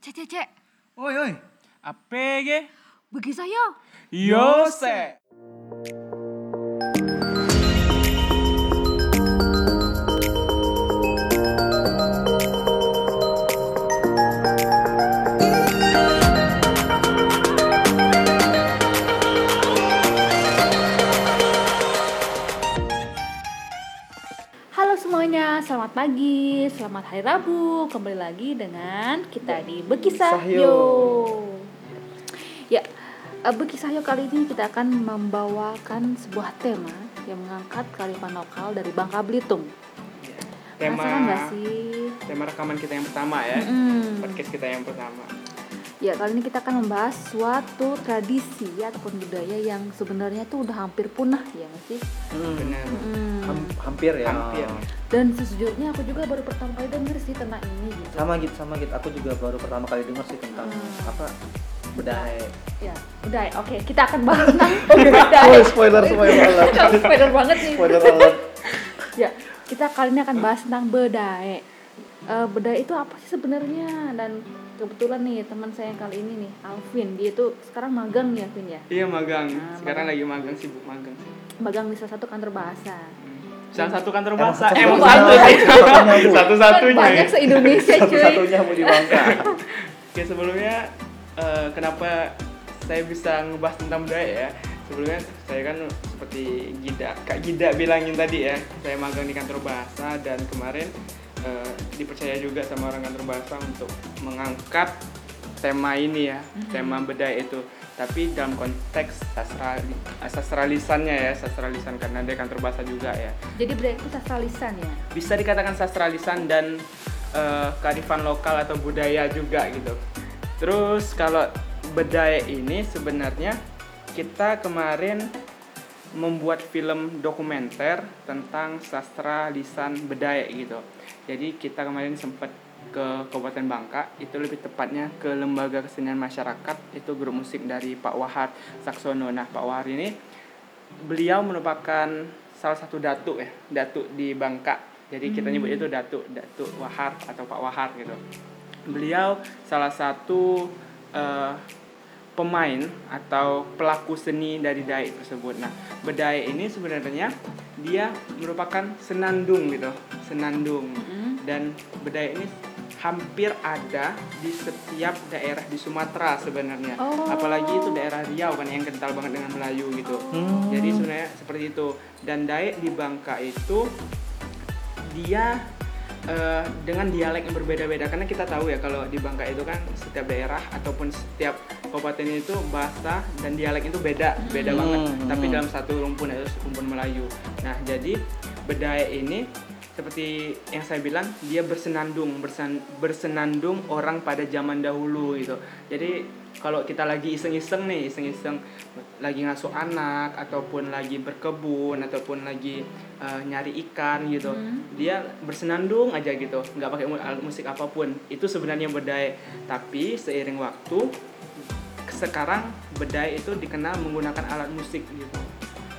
Cek, cek, cek. Oi, oi. APG Bagi saya. Yose. Halo selamat pagi, selamat hari Rabu. Kembali lagi dengan kita di Bekisah Yo. Ya, eh, Bekisah Yo kali ini kita akan membawakan sebuah tema yang mengangkat kearifan lokal dari Bangka Belitung. Tema nggak sih? tema rekaman kita yang pertama ya. Mm. Podcast kita yang pertama. Ya, kali ini kita akan membahas suatu tradisi ataupun budaya yang sebenarnya tuh udah hampir punah ya nggak sih? Hmm. Benar. Mm. Ham- hampir ya. Hampir. Dan sejujurnya aku juga baru pertama kali denger sih tentang ini gitu. Sama gitu, sama gitu. Aku juga baru pertama kali dengar sih tentang Hmm. apa budaya. Ya, udah. Oke, kita akan bahas tentang budaya. Oh, spoiler, spoiler. Spoiler banget nih. Spoiler alert. Ya, kita kali ini akan bahas tentang bedai. Eh bedai itu apa sih sebenarnya? Dan kebetulan nih teman saya yang kali ini nih, Alvin, dia itu sekarang magang nih, Alvin ya. Iya magang. Ah, Sekarang magang. lagi magang sibuk magang. Magang di salah satu kantor bahasa. Salah satu kantor bahasa. satu- Emang satu- satu sih. Satu-satunya. Kan banyak ya. se-Indonesia, cuy. Satu-satunya mau di Bangka. Oke sebelumnya eh, kenapa saya bisa ngebahas tentang budaya ya? Sebelumnya saya kan seperti Gida, Kak Gida bilangin tadi ya, saya magang di kantor bahasa dan kemarin eh, dipercaya juga sama orang kantor bahasa untuk mengangkat tema ini ya, tema budaya itu. Tapi dalam konteks sastra sastra lisannya ya, sastra lisan karena dia kantor bahasa juga ya Jadi bedai itu sastra lisan ya. bisa dikatakan sastra lisan dan eh, kearifan lokal atau budaya juga gitu. Terus kalau budaya ini sebenarnya kita kemarin membuat film dokumenter tentang sastra lisan budaya gitu. Jadi kita kemarin sempat ke Kabupaten Bangka, itu lebih tepatnya ke Lembaga Kesenian Masyarakat, itu grup musik dari Pak Wahar Saksono. Nah, Pak Wahar ini beliau merupakan salah satu datuk ya, datuk di Bangka. Jadi kita nyebut itu datuk, datuk Wahar atau Pak Wahar gitu. Beliau salah satu eh, pemain atau pelaku seni dari Daik tersebut. Nah, Bedai ini sebenarnya dia merupakan senandung gitu, senandung. Mm. Dan Bedai ini hampir ada di setiap daerah di Sumatera sebenarnya. Oh. Apalagi itu daerah Riau kan yang kental banget dengan Melayu gitu. Hmm. Jadi sebenarnya seperti itu. Dan Daek di Bangka itu dia eh, dengan dialek yang berbeda-beda karena kita tahu ya kalau di Bangka itu kan setiap daerah ataupun setiap kabupaten itu bahasa dan dialek itu beda, beda Hmm, banget. hmm. Tapi dalam satu rumpun itu rumpun Melayu. Nah, jadi Bedaya ini seperti yang saya bilang dia bersenandung bersen- bersenandung orang pada zaman dahulu gitu jadi kalau kita lagi iseng-iseng nih iseng-iseng lagi ngasuh anak ataupun lagi berkebun ataupun lagi eh, nyari ikan gitu Hmm. dia bersenandung aja gitu nggak pakai alat musik apa pun. Itu sebenarnya bedai. Tapi seiring waktu sekarang bedai itu dikenal menggunakan alat musik gitu.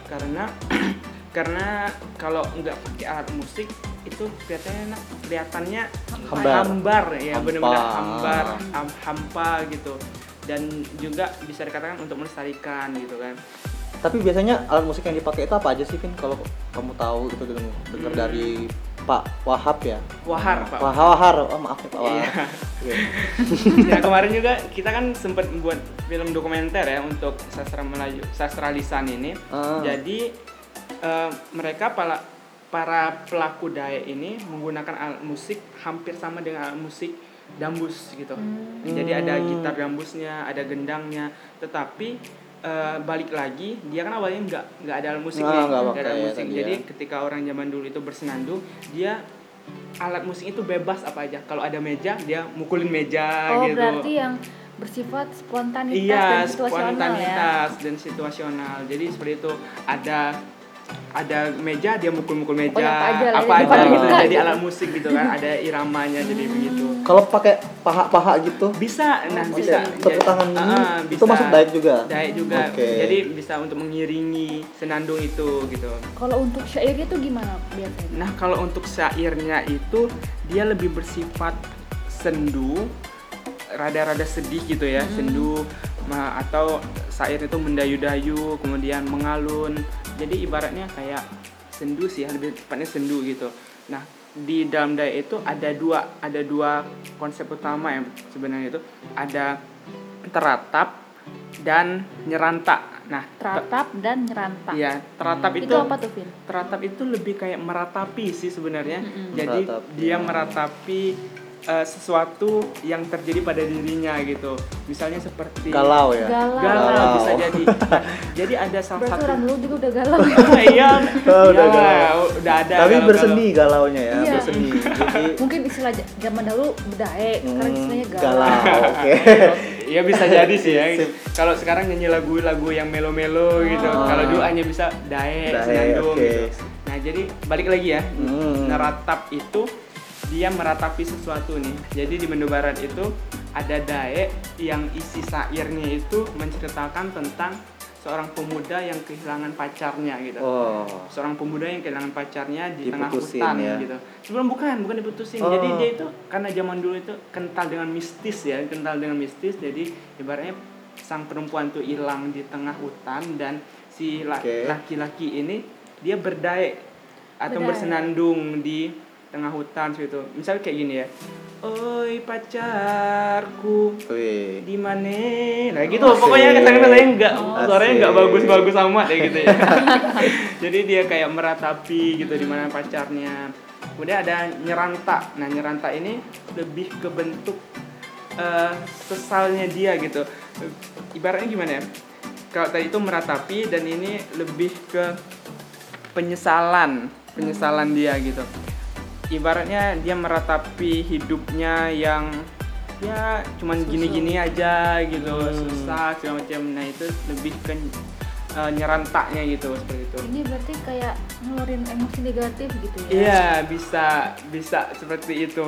Karena karena kalau nggak pakai alat musik itu kelihatannya kelihatannya Hambar. hambar ya benar-benar hambar ham- hampa gitu dan juga bisa dikatakan untuk melestarikan gitu kan Tapi biasanya alat musik yang dipakai itu apa aja sih, Vin? Kalau kamu tahu itu dengar dengar Hmm. dari Pak Wahab ya? wahar pak Wah, Wahar. Oh, maaf ya Pak Wahar. Iya. Ya kemarin juga kita kan sempat membuat film dokumenter ya untuk sastra Melayu sastra lisan ini Ah. jadi eh, mereka para para pelaku daya ini menggunakan alat musik hampir sama dengan alat musik dambus gitu. Hmm. jadi ada gitar dambusnya ada gendangnya. Tetapi eh, balik lagi dia kan awalnya nggak nggak ada alat musik Ah, nih nggak ada alat ya musik. tadi jadi ya. ketika orang zaman dulu itu bersenandung dia alat musik itu bebas apa aja. Kalau ada meja dia mukulin meja Oh, gitu. berarti yang bersifat spontanitas iya dan situasional ya. spontanitas dan situasional. Jadi seperti itu. Ada ada meja dia mukul-mukul meja. Pokoknya apa aja apa jadi aja gitu jadi alat musik gitu kan ada iramanya jadi begitu. Kalau pakai paha-paha gitu, bisa nah Oh, bisa. tepuk tangan ini, Ah, itu bisa. masuk daik juga. Daek juga. Oke. jadi bisa untuk mengiringi senandung itu gitu. Kalau untuk syair itu gimana biasanya? Nah, kalau untuk syairnya itu dia lebih bersifat sendu, rada-rada sedih gitu ya sendu ma- atau syair itu mendayu-dayu kemudian mengalun jadi ibaratnya kayak sendu sih lebih tepatnya sendu gitu. Nah di dalam daya itu ada dua ada dua konsep utama yang sebenarnya itu. Ada teratap dan nyerantak nah te- teratap dan nyerantak ya teratap itu, itu apa tuh Vin? teratap itu lebih kayak meratapi sih sebenarnya. Mm-mm. Jadi Meratap, dia meratapi eh, sesuatu yang terjadi pada dirinya gitu. Misalnya seperti Galau ya. galau, Galau Galau. bisa jadi. Nah, jadi ada salah berarti satu orang dulu juga udah galau Iya, Oh, udah iya, galau. udah ada. Tapi galau-galau. berseni galaunya ya, Iya. berseni. Jadi mungkin istilah zaman dahulu bedae sekarang hmm, istilahnya galau, galau. Oke. Iya bisa jadi sih ya. Kalau sekarang nyanyi lagu-lagu yang melo-melo gitu. Oh. Kalau dulu hanya bisa dae, Dae, senandung oke. gitu. Nah, jadi balik lagi ya. Hmm. Neratap itu dia meratapi sesuatu nih. Jadi di Mendo Barat itu ada dae yang isi syairnya itu menceritakan tentang seorang pemuda yang kehilangan pacarnya gitu. Oh. Seorang pemuda yang kehilangan pacarnya di tengah Diputusin, hutan ya. gitu. Sebelum bukan, bukan diputusin. Oh. Jadi dia itu karena zaman dulu itu kental dengan mistis ya, kental dengan mistis. Jadi ibaratnya sang perempuan tuh hilang di tengah hutan dan si laki-laki ini dia berdae atau Berdae. bersenandung di tengah hutan gitu. Misalnya kayak gini ya. Oi pacarku di mana? Nah gitu. Asik. pokoknya kata-kata saya enggak Oh. suaranya enggak bagus-bagus amat ya gitu ya. Jadi dia kayak meratapi gitu di mana pacarnya. Kemudian ada nyerantak nah nyerantak ini lebih ke bentuk eh, sesalnya dia gitu. Ibaratnya gimana ya? Kalau tadi itu meratapi dan ini lebih ke penyesalan penyesalan dia gitu ibaratnya dia meratapi hidupnya yang ya cuman gini-gini aja gitu. Hmm. susah segala macam. Nah itu lebih ke uh, nyerantaknya gitu seperti itu. Ini berarti kayak ngeluarin emosi negatif gitu ya? Iya bisa bisa seperti itu.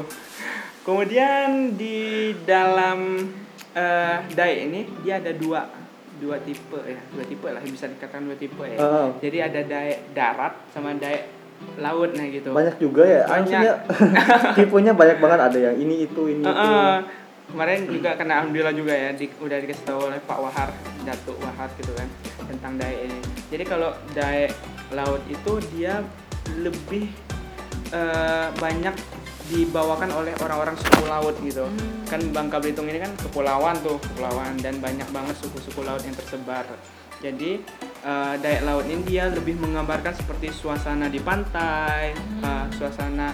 Kemudian di dalam uh, dai ini dia ada dua dua tipe ya. Dua tipe lah bisa dikatakan dua tipe ya. Ah. jadi ada dai darat sama dai laut nah gitu Banyak juga ya. Banyak. Tipenya banyak banget ada yang ini itu ini itu. Heeh. kemarin juga karena alhamdulillah juga ya di, udah dikasih tahu oleh Pak Wahar Datuk Wahar gitu kan tentang dae ini jadi kalau dae laut itu dia lebih eh, banyak dibawakan oleh orang-orang suku laut gitu Hmm. kan Bangka Belitung ini kan kepulauan tuh kepulauan dan banyak banget suku-suku laut yang tersebar jadi eh, dayak laut ini dia lebih menggambarkan seperti suasana di pantai eh, suasana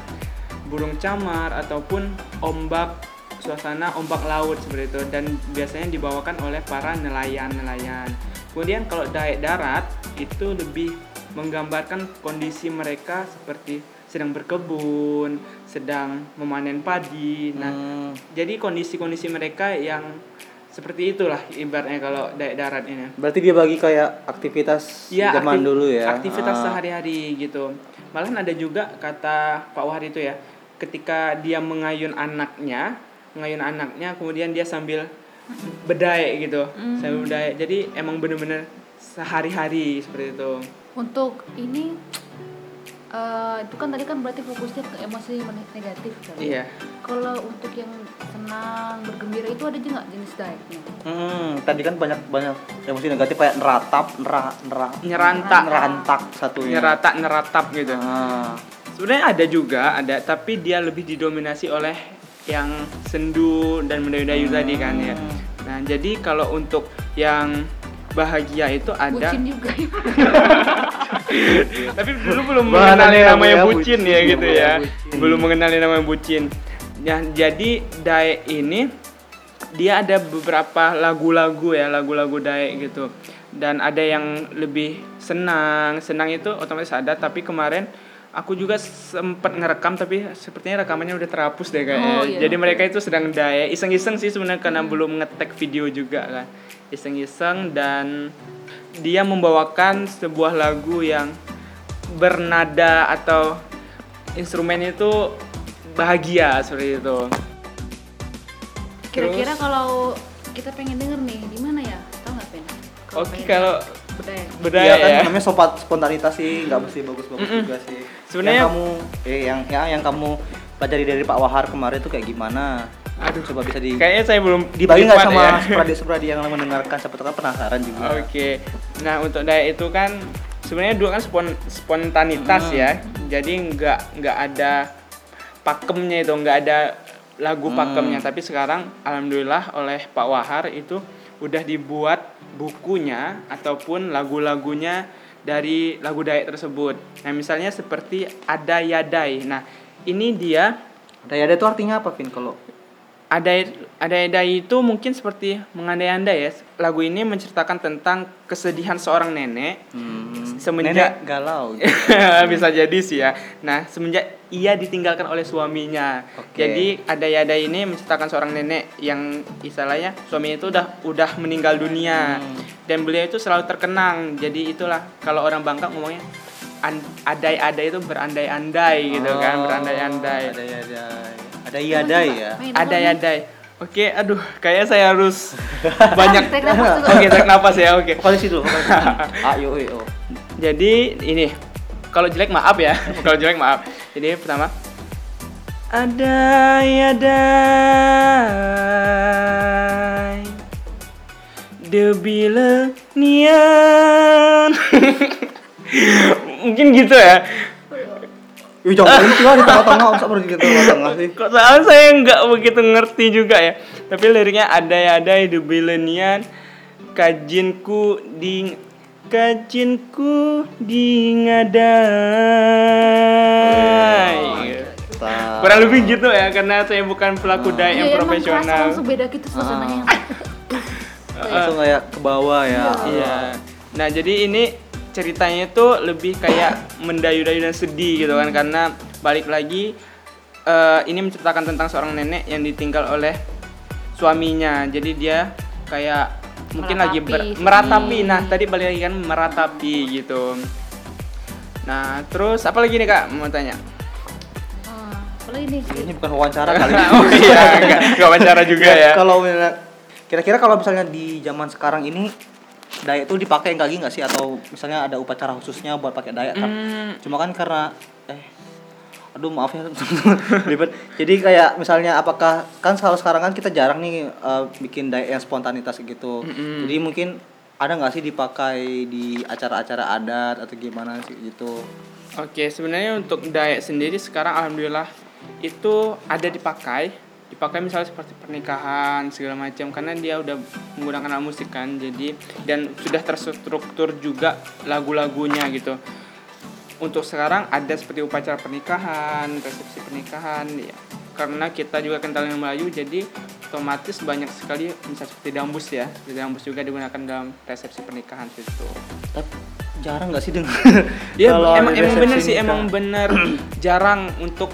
burung camar ataupun ombak suasana ombak laut seperti itu. Dan biasanya dibawakan oleh para nelayan-nelayan. Kemudian kalau dayak darat itu lebih menggambarkan kondisi mereka seperti sedang berkebun sedang memanen padi. Nah Hmm. jadi kondisi-kondisi mereka yang seperti itulah ibaratnya kalau dayak darat ini. Berarti dia bagi kayak aktivitas Ya, zaman aktif- dulu ya. Aktivitas Ah. sehari-hari gitu. Malahan ada juga kata Pak Wahar itu ya, ketika dia mengayun anaknya, mengayun anaknya, kemudian dia sambil bedai gitu, Hmm. sambil bedai. Jadi emang bener-bener sehari-hari seperti itu. untuk ini eh, itu kan tadi kan berarti fokusnya ke emosi negatif kan Iya. kalau untuk yang senang bergembira itu ada juga jenis dietnya Hmm, tadi kan banyak banyak emosi negatif kayak neratap, nera, nera, Nyerantak, nerantak satunya. nyeratak, neratap gitu. Ah. Sebenarnya ada juga, ada, tapi dia lebih didominasi oleh yang sendu dan mendayu-dayu Hmm. tadi kan ya. Nah, jadi kalau untuk yang bahagia itu ada, bucin juga ya tapi dulu belum mengenali ya, namanya ya, bucin, bucin. ya gitu ya. bucin. Belum mengenali namanya bucin. Ya, jadi Dae ini dia ada beberapa lagu-lagu ya, lagu-lagu Dae gitu. Dan ada yang lebih senang, senang itu otomatis ada, tapi kemarin aku juga sempat ngerekam tapi sepertinya rekamannya udah terhapus deh kayaknya. Oh, iya. Jadi mereka itu sedang Dae, iseng-iseng sih sebenarnya karena belum ngetek video juga kan. Iseng-iseng dan dia membawakan sebuah lagu yang bernada atau instrumen itu bahagia seperti itu. kira-kira Terus- kalau kita pengen denger nih di mana ya tahu nggak pen Oke pengen kalau budaya budaya Iya kan ya. namanya sopat spontanitas sih, nggak mesti bagus-bagus Mm-mm. juga sih. Sebenarnya- yang kamu eh yang ya, yang kamu pelajari dari Pak Wahar kemarin itu kayak gimana? Aduh, coba bisa di kayaknya saya belum dibagi nggak sama ya. sepradi-sepradi yang mendengarkan siapa tahu kan penasaran juga. Oke. Nah, untuk Dayak itu kan sebenarnya dulu kan spon spontanitas Hmm. ya. Jadi nggak nggak ada pakemnya itu, nggak ada lagu Hmm. pakemnya. Tapi sekarang alhamdulillah oleh Pak Wahar itu udah dibuat bukunya ataupun lagu-lagunya dari lagu Dayak tersebut. Nah, misalnya seperti Ada Yadai. Nah, ini dia Ada ada itu artinya apa, Vin? Kalau ada ada dai itu mungkin seperti mengandai-andai ya. Lagu ini menceritakan tentang kesedihan seorang nenek hmm, Semenjak- nenek galau. bisa jadi sih ya. Nah, semenjak ia ditinggalkan oleh suaminya. Oke. Jadi ada yada ini menceritakan seorang nenek yang istilahnya suaminya itu udah udah meninggal dunia Hmm. dan beliau itu selalu terkenang. Jadi itulah kalau orang Bangka ngomongnya adai-adai itu berandai-andai gitu kan, Oh, berandai-andai. Ada ada ada iya ada ya. Ada apa nih? yadai. Oke, aduh, kayaknya saya harus banyak. Oke, tarik nafas ya. Oke. Vokalis itu, vokalis. Ayo, ayo. Jadi ini kalau jelek maaf ya. kalau jelek maaf. Jadi pertama ada ada debile nian. Mungkin gitu ya. Ih, jangan berhenti lah di tengah-tengah, masa berhenti di tengah-tengah sih. Kok soalnya saya nggak begitu ngerti juga ya. Tapi liriknya ada ada debile nian kajinku di kajinku di ngadai. Mantap. Kurang lebih gitu ya karena saya bukan pelaku dai yang Iya, profesional. langsung beda gitu suasananya. Langsung kayak ke bawah ya. Iya. Nah, jadi ini ceritanya itu lebih kayak mendayu-dayu dan sedih gitu kan karena balik lagi eh, ini menceritakan tentang seorang nenek yang ditinggal oleh suaminya. Jadi dia kayak mungkin lagi ber- Meratapi. meratapi. Nah, tadi balik lagi kan meratapi gitu. Nah, terus apa lagi nih Kak mau tanya? Ah, apalagi nih Ini bukan wawancara kali ini. oh iya, enggak, enggak wawancara juga ya. Kalau kira-kira kalau misalnya di zaman sekarang ini dayak itu dipakai lagi nggak sih atau misalnya ada upacara khususnya buat pakai dayak kan? Hmm, Cuma kan karena eh aduh maaf ya ribet. Jadi kayak misalnya apakah kan kalau sekarang kan kita jarang nih eh, bikin dayak yang spontanitas gitu. Mm-mm. Jadi mungkin ada nggak sih dipakai di acara-acara adat atau gimana sih gitu? Oke, sebenarnya untuk Dayak sendiri sekarang alhamdulillah itu ada dipakai. Dipakai misalnya seperti pernikahan segala macam karena dia udah menggunakan alat musik kan. Jadi dan sudah terstruktur juga lagu-lagunya gitu. Untuk sekarang ada seperti upacara pernikahan, resepsi pernikahan ya. Karena kita juga kental dengan Melayu jadi otomatis banyak sekali misalnya seperti dambus ya. Seperti dambus juga digunakan dalam resepsi pernikahan. Tapi jarang nggak sih dengar? Ya kalau emang emang bener sih emang bener jarang untuk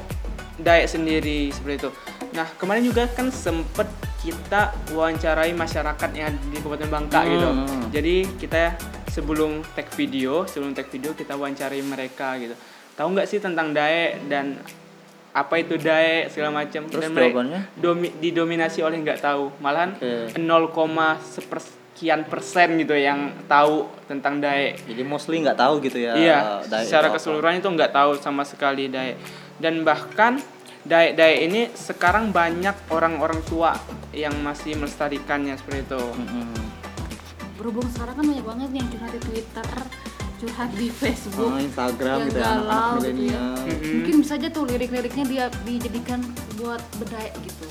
Dayak sendiri seperti itu. Nah kemarin juga kan sempet kita wawancarai masyarakat yang ada di Kabupaten Bangka Hmm. gitu. Jadi kita sebelum tag video, sebelum tag video kita wawancarai mereka gitu. Tahu nggak sih tentang Dayak dan apa itu Dayak segala macam. Terus Dan mereka domi- didominasi oleh nggak tahu. Malahan Oke. 0, sepersekian persen gitu yang tahu tentang Dayak. Jadi mostly nggak tahu gitu ya. Iya, secara apa. keseluruhan itu nggak tahu sama sekali dayak. Dan bahkan dayak-dayak ini sekarang banyak orang-orang tua yang masih melestarikannya seperti itu. Mm-mm. berhubung sekarang kan banyak banget yang curhat di Twitter, curhat di Facebook, Oh, Instagram yang gitu ya, galau gitu ya. milenial. Mm-mm. Mungkin bisa aja tuh lirik-liriknya dia dijadikan buat bedaya gitu.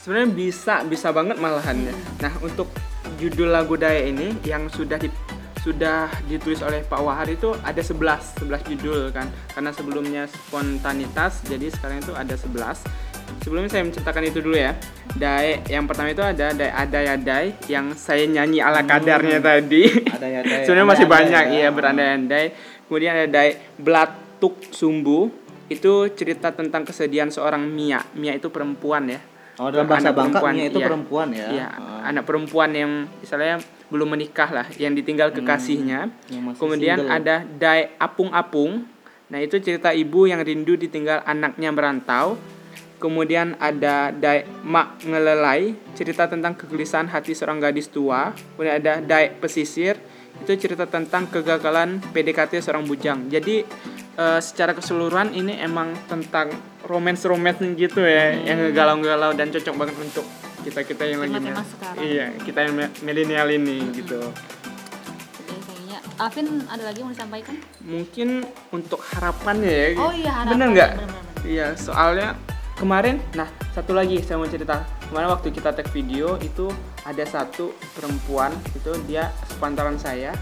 Sebenarnya bisa, bisa banget malahan ya. Nah, untuk judul lagu dayak ini yang sudah di sudah ditulis oleh Pak Wahar itu ada 11, 11 judul kan. Karena sebelumnya spontanitas, jadi sekarang itu ada 11. Sebelumnya saya menceritakan itu dulu ya. Daek yang pertama itu ada Ada Yadai yang saya nyanyi ala kadarnya tadi. Ada ya, ya. Sebenarnya masih Andai-andai banyak ya. iya berandai-andai. Kemudian ada Daek Blatuk Sumbu. Itu cerita tentang kesedihan seorang Mia. Mia itu perempuan ya. Oh, dalam bahasa Bangka Mia itu iya. perempuan ya. Iya, Ah. anak perempuan yang misalnya belum menikah lah, yang ditinggal kekasihnya. yang masih Kemudian single. ada Dai Apung-Apung. Nah, itu cerita ibu yang rindu ditinggal anaknya merantau. Kemudian ada Dai Mak Ngelelai, cerita tentang kegelisahan hati seorang gadis tua. Kemudian ada Dai Pesisir, itu cerita tentang kegagalan PDKT seorang bujang. Jadi eh, secara keseluruhan ini emang tentang romance romance gitu ya yang galau-galau dan cocok banget untuk kita kita yang lagi sekarang. iya kita yang mi- milenial ini gitu. Jadi kayaknya. Alvin ada lagi yang mau disampaikan? mungkin untuk harapannya ya. Oh iya, harapan. bener nggak? Iya soalnya kemarin nah satu lagi saya mau cerita. Kemarin waktu kita tag video itu ada satu perempuan itu dia sepantaran saya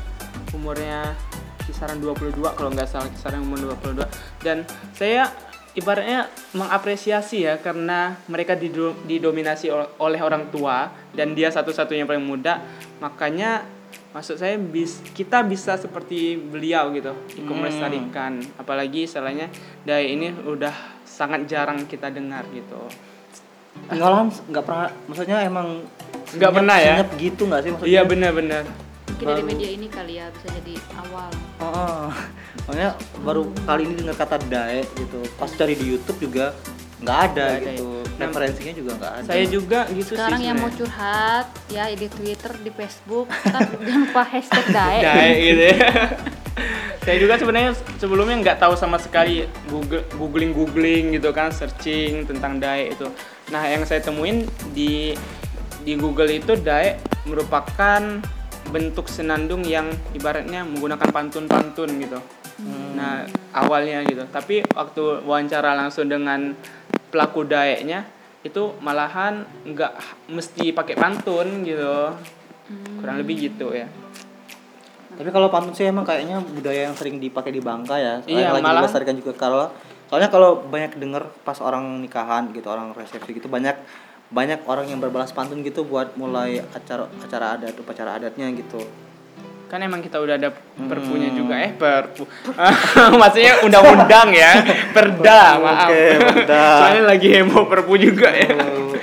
umurnya kisaran 22 kalau nggak salah kisaran umur 22 dan saya ibaratnya mengapresiasi ya karena mereka dido- didominasi ol- oleh orang tua dan dia satu-satunya paling muda makanya maksud saya bis, kita bisa seperti beliau gitu ikut Hmm. melestarikan apalagi istilahnya daya ini udah sangat jarang kita dengar gitu Pengalaman nggak pernah, maksudnya emang Nggak pernah ya? gitu nggak sih maksudnya? iya benar-benar Mungkin dari media ini kali ya bisa jadi awal. Oh, oh. Makanya baru kali ini dengar kata dae gitu. Pas cari di YouTube juga nggak ada ada gitu. ya. Referensinya juga nggak ada. saya juga gitu Sekarang sih yang mau curhat ya di Twitter, di Facebook, kan jangan lupa hashtag dae. Dae gitu ya. saya juga sebenarnya sebelumnya nggak tahu sama sekali Google googling googling gitu kan searching tentang dae itu nah yang saya temuin di di Google itu dae merupakan bentuk senandung yang ibaratnya menggunakan pantun-pantun gitu nah awalnya gitu tapi waktu wawancara langsung dengan pelaku daeknya itu malahan nggak mesti pakai pantun gitu kurang lebih gitu ya Tapi kalau pantun sih emang kayaknya budaya yang sering dipakai di Bangka ya. Iya, Yang lagi malah- dilestarikan juga kalau soalnya kalau banyak denger pas orang nikahan gitu, orang resepsi gitu banyak banyak orang yang berbalas pantun gitu buat mulai acara acara adat upacara adatnya gitu. Kan emang kita udah ada perpunya Hmm. juga eh perpu maksudnya undang-undang ya perda maaf Oke, perda. soalnya lagi heboh perpu juga ya Oh,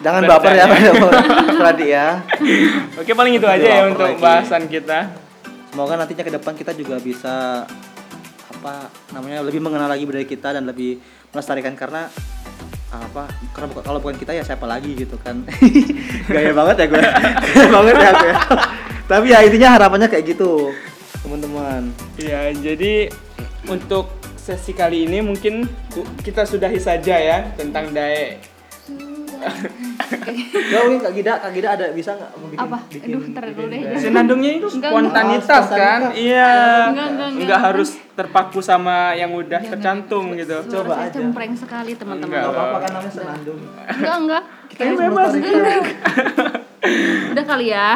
Jangan Perda baper ya. Pradi ya. oke paling itu aja ya untuk lagi. bahasan kita Semoga nantinya ke depan kita juga bisa apa namanya lebih mengenal lagi budaya kita dan lebih melestarikan karena apa karena bukan- kalau bukan kita ya siapa lagi gitu kan gaya banget ya gue gaya banget ya gue tapi ya intinya harapannya kayak gitu teman-teman ya jadi untuk sesi kali ini mungkin kita sudahi saja ya tentang dae ya mungkin kak Gida kak Gida ada bisa nggak mau bikin Apa? bikin, Aduh, ntar dulu deh. senandungnya itu Enggak, spontanitas enggak. kan iya Enggak, enggak, enggak. nggak harus terpaku sama yang udah tercantum gitu Coba saya aja. cempreng sekali teman-teman. Enggak. Nggak apa-apa kan namanya senandung Enggak, enggak. kita melestarikan. Udah kali ya.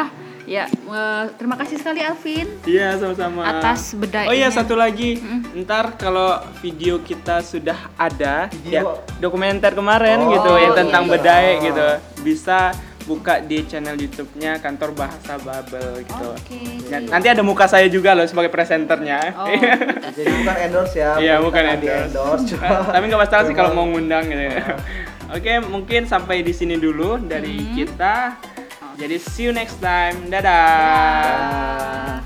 Ya, eh, terima kasih sekali Alvin Iya sama-sama. atas bedah Oh iya satu lagi, ntar kalau video kita sudah ada, ya Video. dokumenter kemarin Oh, gitu yang tentang iya. bedai gitu, bisa buka di channel YouTube-nya kantor bahasa Babel gitu. Oke. Ya, nanti ada muka saya juga loh sebagai presenternya. Oh, jadi bukan endorse ya Iya bukan endorse. endorse cuma Tapi nggak masalah sih kalau mau ngundang gitu. ya. Oke mungkin sampai di sini dulu dari kita. Jadi see you next time. Dadah. Dadah.